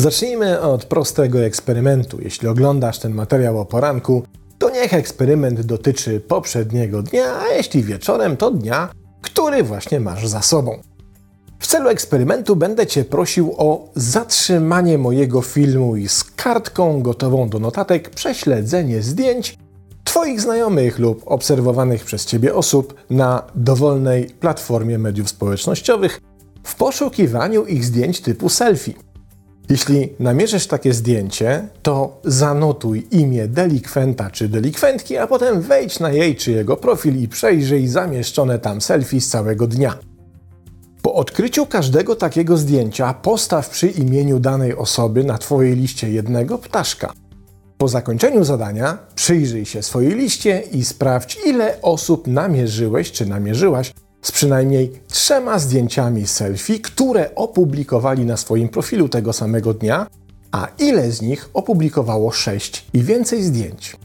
Zacznijmy od prostego eksperymentu. Jeśli oglądasz ten materiał o poranku, to niech eksperyment dotyczy poprzedniego dnia, a jeśli wieczorem, to dnia, który właśnie masz za sobą. W celu eksperymentu będę Cię prosił o zatrzymanie mojego filmu i z kartką gotową do notatek prześledzenie zdjęć Twoich znajomych lub obserwowanych przez Ciebie osób na dowolnej platformie mediów społecznościowych w poszukiwaniu ich zdjęć typu selfie. Jeśli namierzysz takie zdjęcie, to zanotuj imię delikwenta czy delikwentki, a potem wejdź na jej czy jego profil i przejrzyj zamieszczone tam selfie z całego dnia. Po odkryciu każdego takiego zdjęcia postaw przy imieniu danej osoby na Twojej liście jednego ptaszka. Po zakończeniu zadania przyjrzyj się swojej liście i sprawdź, ile osób namierzyłeś czy namierzyłaś z przynajmniej trzema zdjęciami selfie, które opublikowali na swoim profilu tego samego dnia, a ile z nich opublikowało sześć i więcej zdjęć.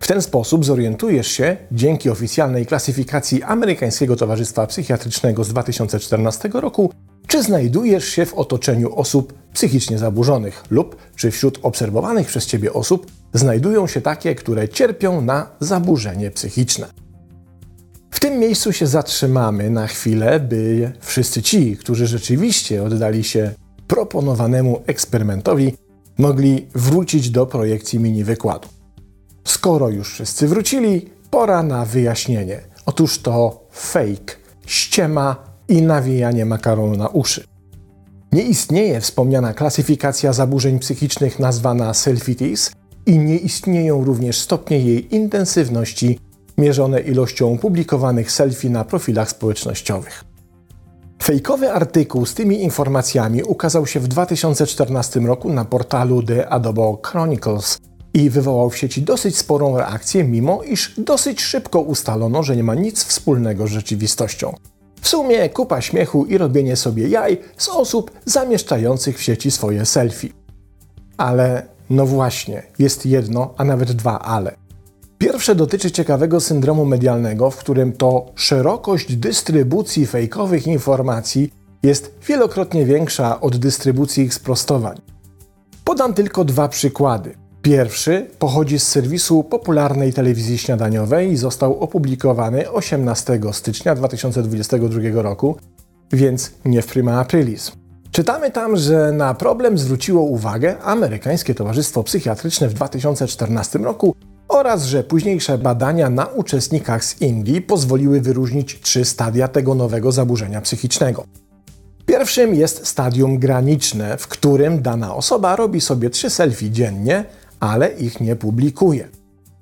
W ten sposób zorientujesz się, dzięki oficjalnej klasyfikacji Amerykańskiego Towarzystwa Psychiatrycznego z 2014 roku, czy znajdujesz się w otoczeniu osób psychicznie zaburzonych lub czy wśród obserwowanych przez Ciebie osób znajdują się takie, które cierpią na zaburzenie psychiczne. W tym miejscu się zatrzymamy na chwilę, by wszyscy ci, którzy rzeczywiście oddali się proponowanemu eksperymentowi, mogli wrócić do projekcji mini wykładu. Skoro już wszyscy wrócili, pora na wyjaśnienie. Otóż to fake, ściema i nawijanie makaronu na uszy. Nie istnieje wspomniana klasyfikacja zaburzeń psychicznych nazwana selfitis i nie istnieją również stopnie jej intensywności mierzone ilością publikowanych selfie na profilach społecznościowych. Fejkowy artykuł z tymi informacjami ukazał się w 2014 roku na portalu The Adobe Chronicles i wywołał w sieci dosyć sporą reakcję, mimo iż dosyć szybko ustalono, że nie ma nic wspólnego z rzeczywistością. W sumie kupa śmiechu i robienie sobie jaj z osób zamieszczających w sieci swoje selfie. Ale no właśnie, jest jedno, a nawet dwa ale. Pierwsze dotyczy ciekawego syndromu medialnego, w którym to szerokość dystrybucji fejkowych informacji jest wielokrotnie większa od dystrybucji ich sprostowań. Podam tylko dwa przykłady. Pierwszy pochodzi z serwisu popularnej telewizji śniadaniowej i został opublikowany 18 stycznia 2022 roku, więc nie w prima aprilis. Czytamy tam, że na problem zwróciło uwagę Amerykańskie Towarzystwo Psychiatryczne w 2014 roku oraz że późniejsze badania na uczestnikach z Indii pozwoliły wyróżnić trzy stadia tego nowego zaburzenia psychicznego. Pierwszym jest stadium graniczne, w którym dana osoba robi sobie trzy selfie dziennie, ale ich nie publikuje.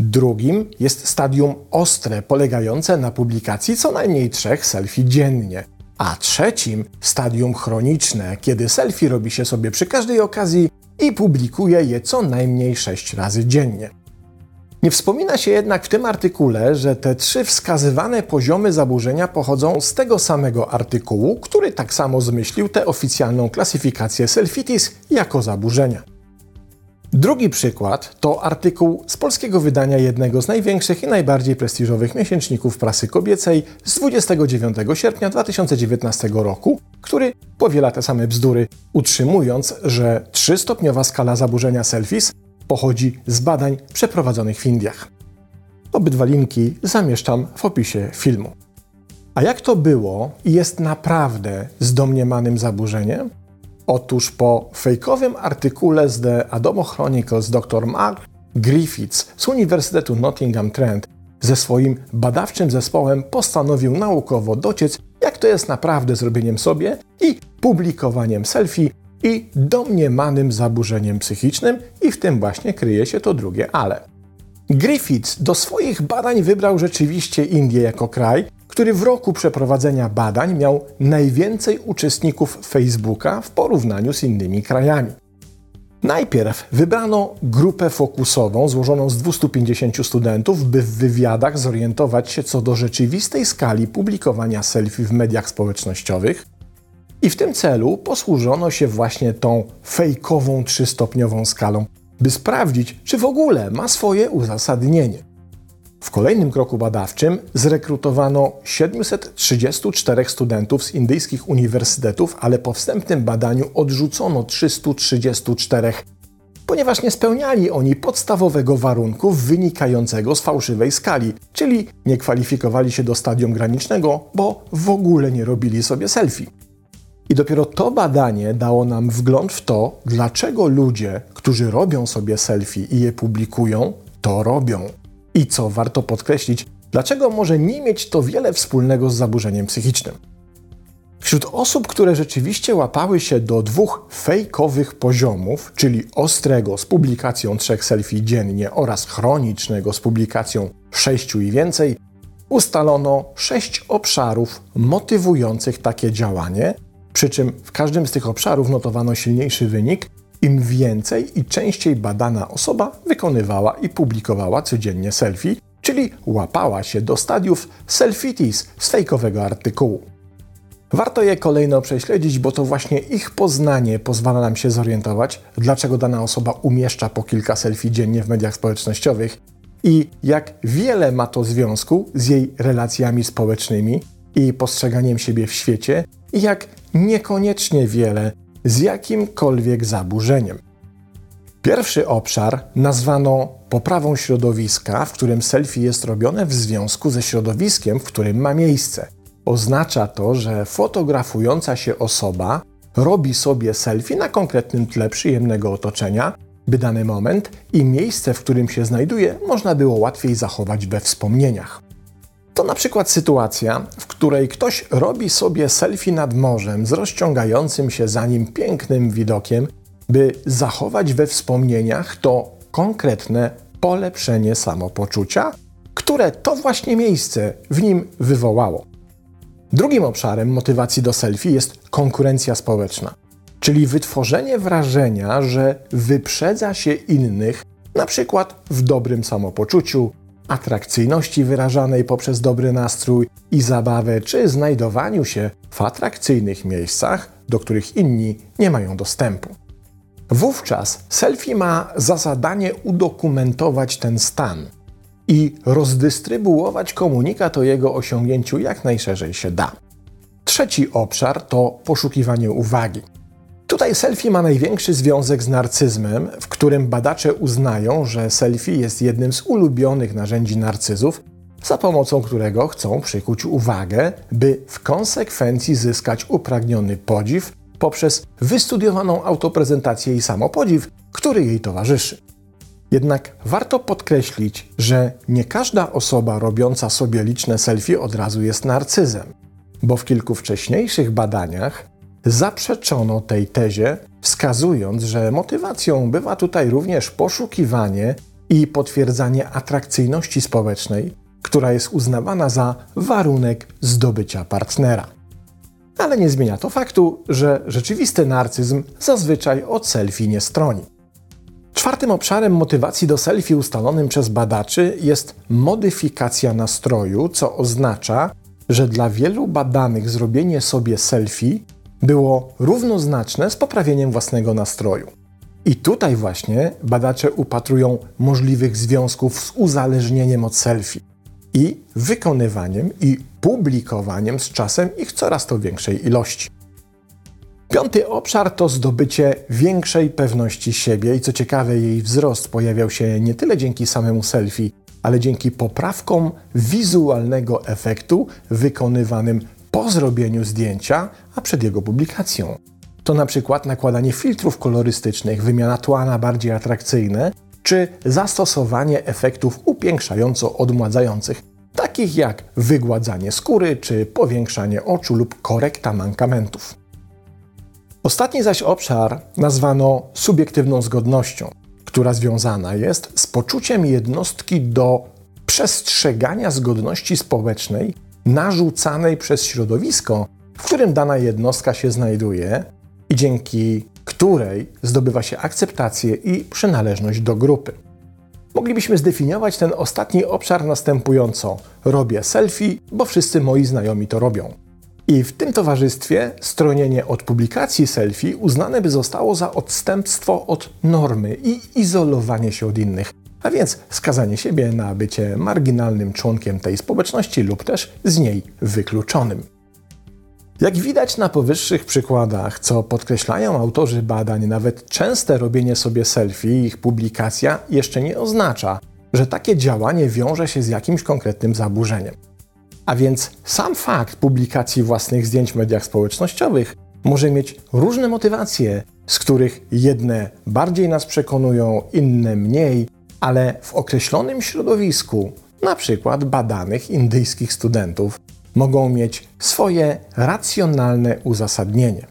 Drugim jest stadium ostre, polegające na publikacji co najmniej trzech selfie dziennie. A trzecim stadium chroniczne, kiedy selfie robi się sobie przy każdej okazji i publikuje je co najmniej sześć razy dziennie. Nie wspomina się jednak w tym artykule, że te trzy wskazywane poziomy zaburzenia pochodzą z tego samego artykułu, który tak samo zmyślił tę oficjalną klasyfikację selfitis jako zaburzenia. Drugi przykład to artykuł z polskiego wydania jednego z największych i najbardziej prestiżowych miesięczników prasy kobiecej z 29 sierpnia 2019 roku, który powiela te same bzdury, utrzymując, że trzystopniowa skala zaburzenia selfies pochodzi z badań przeprowadzonych w Indiach. Obydwa linki zamieszczam w opisie filmu. A jak to było i jest naprawdę z domniemanym zaburzeniem? Otóż po fejkowym artykule z The Adomo Chronicles dr Mark Griffiths z Uniwersytetu Nottingham Trent ze swoim badawczym zespołem postanowił naukowo dociec, jak to jest naprawdę zrobieniem sobie i publikowaniem selfie i domniemanym zaburzeniem psychicznym, i w tym właśnie kryje się to drugie ale. Griffiths do swoich badań wybrał rzeczywiście Indię jako kraj, który w roku przeprowadzenia badań miał najwięcej uczestników Facebooka w porównaniu z innymi krajami. Najpierw wybrano grupę fokusową złożoną z 250 studentów, by w wywiadach zorientować się co do rzeczywistej skali publikowania selfie w mediach społecznościowych – i w tym celu posłużono się właśnie tą fejkową trzystopniową skalą, by sprawdzić, czy w ogóle ma swoje uzasadnienie. W kolejnym kroku badawczym zrekrutowano 734 studentów z indyjskich uniwersytetów, ale po wstępnym badaniu odrzucono 334, ponieważ nie spełniali oni podstawowego warunku wynikającego z fałszywej skali, czyli nie kwalifikowali się do stadium granicznego, bo w ogóle nie robili sobie selfie. I dopiero to badanie dało nam wgląd w to, dlaczego ludzie, którzy robią sobie selfie i je publikują, to robią. I co warto podkreślić, dlaczego może nie mieć to wiele wspólnego z zaburzeniem psychicznym. Wśród osób, które rzeczywiście łapały się do dwóch fejkowych poziomów, czyli ostrego z publikacją trzech selfie dziennie oraz chronicznego z publikacją sześciu i więcej, ustalono sześć obszarów motywujących takie działanie, przy czym w każdym z tych obszarów notowano silniejszy wynik, im więcej i częściej badana osoba wykonywała i publikowała codziennie selfie, czyli łapała się do stadiów selfitis z fejkowego artykułu. Warto je kolejno prześledzić, bo to właśnie ich poznanie pozwala nam się zorientować, dlaczego dana osoba umieszcza po kilka selfie dziennie w mediach społecznościowych i jak wiele ma to związku z jej relacjami społecznymi i postrzeganiem siebie w świecie, i jak niekoniecznie wiele z jakimkolwiek zaburzeniem. Pierwszy obszar nazwano poprawą środowiska, w którym selfie jest robione w związku ze środowiskiem, w którym ma miejsce. Oznacza to, że fotografująca się osoba robi sobie selfie na konkretnym tle przyjemnego otoczenia, by dany moment i miejsce, w którym się znajduje, można było łatwiej zachować we wspomnieniach. To na przykład sytuacja, w której ktoś robi sobie selfie nad morzem z rozciągającym się za nim pięknym widokiem, by zachować we wspomnieniach to konkretne polepszenie samopoczucia, które to właśnie miejsce w nim wywołało. Drugim obszarem motywacji do selfie jest konkurencja społeczna, czyli wytworzenie wrażenia, że wyprzedza się innych, na przykład w dobrym samopoczuciu, atrakcyjności wyrażanej poprzez dobry nastrój i zabawę, czy znajdowaniu się w atrakcyjnych miejscach, do których inni nie mają dostępu. Wówczas selfie ma za zadanie udokumentować ten stan i rozdystrybuować komunikat o jego osiągnięciu jak najszerzej się da. Trzeci obszar to poszukiwanie uwagi. Tutaj selfie ma największy związek z narcyzmem, w którym badacze uznają, że selfie jest jednym z ulubionych narzędzi narcyzów, za pomocą którego chcą przykuć uwagę, by w konsekwencji zyskać upragniony podziw poprzez wystudiowaną autoprezentację i samopodziw, który jej towarzyszy. Jednak warto podkreślić, że nie każda osoba robiąca sobie liczne selfie od razu jest narcyzem, bo w kilku wcześniejszych badaniach zaprzeczono tej tezie, wskazując, że motywacją bywa tutaj również poszukiwanie i potwierdzanie atrakcyjności społecznej, która jest uznawana za warunek zdobycia partnera. Ale nie zmienia to faktu, że rzeczywisty narcyzm zazwyczaj od selfie nie stroni. Czwartym obszarem motywacji do selfie ustalonym przez badaczy jest modyfikacja nastroju, co oznacza, że dla wielu badanych zrobienie sobie selfie było równoznaczne z poprawieniem własnego nastroju. I tutaj właśnie badacze upatrują możliwych związków z uzależnieniem od selfie i wykonywaniem i publikowaniem z czasem ich coraz to większej ilości. Piąty obszar to zdobycie większej pewności siebie i co ciekawe, jej wzrost pojawiał się nie tyle dzięki samemu selfie, ale dzięki poprawkom wizualnego efektu wykonywanym po zrobieniu zdjęcia, a przed jego publikacją. To na przykład nakładanie filtrów kolorystycznych, wymiana tła na bardziej atrakcyjne, czy zastosowanie efektów upiększająco odmładzających, takich jak wygładzanie skóry czy powiększanie oczu lub korekta mankamentów. Ostatni zaś obszar nazwano subiektywną zgodnością, która związana jest z poczuciem jednostki do przestrzegania zgodności społecznej narzucanej przez środowisko, w którym dana jednostka się znajduje i dzięki której zdobywa się akceptację i przynależność do grupy. Moglibyśmy zdefiniować ten ostatni obszar następująco: robię selfie, bo wszyscy moi znajomi to robią. I w tym towarzystwie stronienie od publikacji selfie uznane by zostało za odstępstwo od normy i izolowanie się od innych, a więc skazanie siebie na bycie marginalnym członkiem tej społeczności lub też z niej wykluczonym. Jak widać na powyższych przykładach, co podkreślają autorzy badań, nawet częste robienie sobie selfie i ich publikacja jeszcze nie oznacza, że takie działanie wiąże się z jakimś konkretnym zaburzeniem. A więc sam fakt publikacji własnych zdjęć w mediach społecznościowych może mieć różne motywacje, z których jedne bardziej nas przekonują, inne mniej, ale w określonym środowisku, na przykład badanych indyjskich studentów, mogą mieć swoje racjonalne uzasadnienie.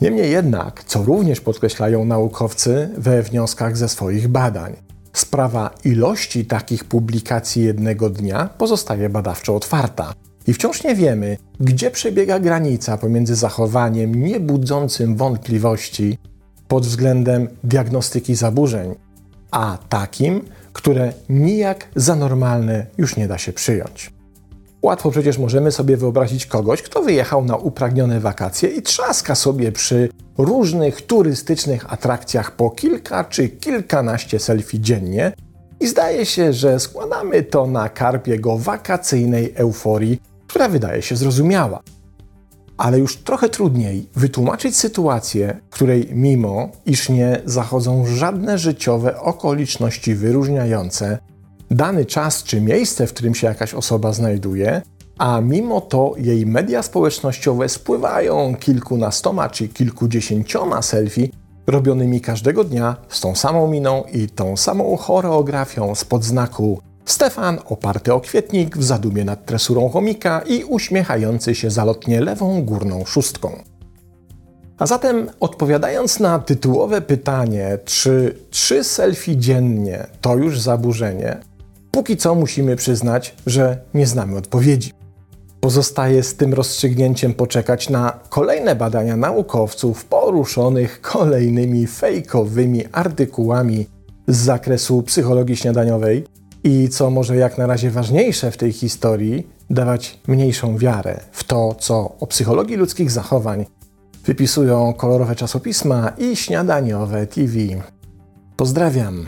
Niemniej jednak, co również podkreślają naukowcy we wnioskach ze swoich badań, sprawa ilości takich publikacji jednego dnia pozostaje badawczo otwarta. I wciąż nie wiemy, gdzie przebiega granica pomiędzy zachowaniem niebudzącym wątpliwości pod względem diagnostyki zaburzeń, a takim, które nijak za normalne już nie da się przyjąć. Łatwo przecież możemy sobie wyobrazić kogoś, kto wyjechał na upragnione wakacje i trzaska sobie przy różnych turystycznych atrakcjach po kilka czy kilkanaście selfie dziennie i zdaje się, że składamy to na karp jego wakacyjnej euforii, która wydaje się zrozumiała. Ale już trochę trudniej wytłumaczyć sytuację, w której mimo iż nie zachodzą żadne życiowe okoliczności wyróżniające dany czas czy miejsce, w którym się jakaś osoba znajduje, a mimo to jej media społecznościowe spływają kilkunastoma czy kilkudziesięcioma selfie robionymi każdego dnia z tą samą miną i tą samą choreografią spod znaku Stefan oparty o kwietnik w zadumie nad tresurą chomika i uśmiechający się zalotnie lewą górną szóstką. A zatem odpowiadając na tytułowe pytanie, czy trzy selfie dziennie to już zaburzenie, póki co musimy przyznać, że nie znamy odpowiedzi. Pozostaje z tym rozstrzygnięciem poczekać na kolejne badania naukowców poruszonych kolejnymi fejkowymi artykułami z zakresu psychologii śniadaniowej i co może jak na razie ważniejsze w tej historii, dawać mniejszą wiarę w to, co o psychologii ludzkich zachowań wypisują kolorowe czasopisma i śniadaniowe TV. Pozdrawiam.